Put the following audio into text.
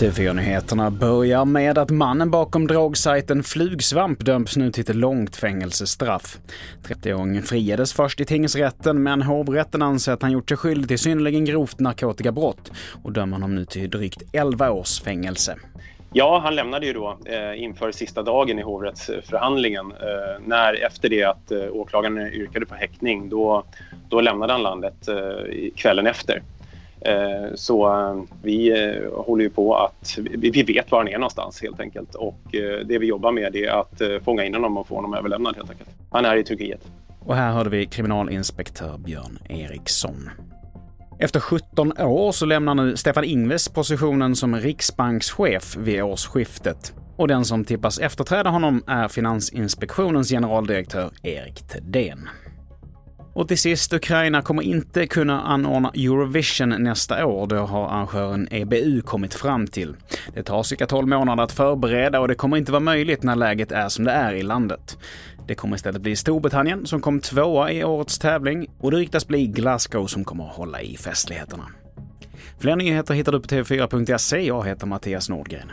TV4-nyheterna börjar med att mannen bakom drogsajten Flugsvamp döms nu till ett långt fängelsestraff. 30-åringen friades först i tingsrätten, men hovrätten anser att han gjort sig skyldig till synnerligen grovt narkotikabrott och dömer honom nu till drygt 11 års fängelse. Ja, han lämnade ju då eh, inför sista dagen i hovrättsförhandlingen. Eh, när efter det att eh, åklagaren yrkade på häktning, då, då lämnade han landet eh, kvällen efter. Eh, så eh, vi eh, håller ju på att, vi vet var han är någonstans helt enkelt och eh, det vi jobbar med är att eh, fånga in honom och få honom överlämnad helt enkelt. Han är i Turkiet. Och här hörde vi kriminalinspektör Björn Eriksson. Efter 17 år så lämnar nu Stefan Ingves positionen som riksbankschef vid årsskiftet. Och den som tippas efterträda honom är Finansinspektionens generaldirektör Erik Thedéen. Och till sist, Ukraina kommer inte kunna anordna Eurovision nästa år, det har arrangören EBU kommit fram till. Det tar cirka 12 månader att förbereda och det kommer inte vara möjligt när läget är som det är i landet. Det kommer istället bli Storbritannien som kom tvåa i årets tävling och det ryktas bli Glasgow som kommer att hålla i festligheterna. Fler nyheter hittar du på tv4.se. Jag heter Mattias Nordgren.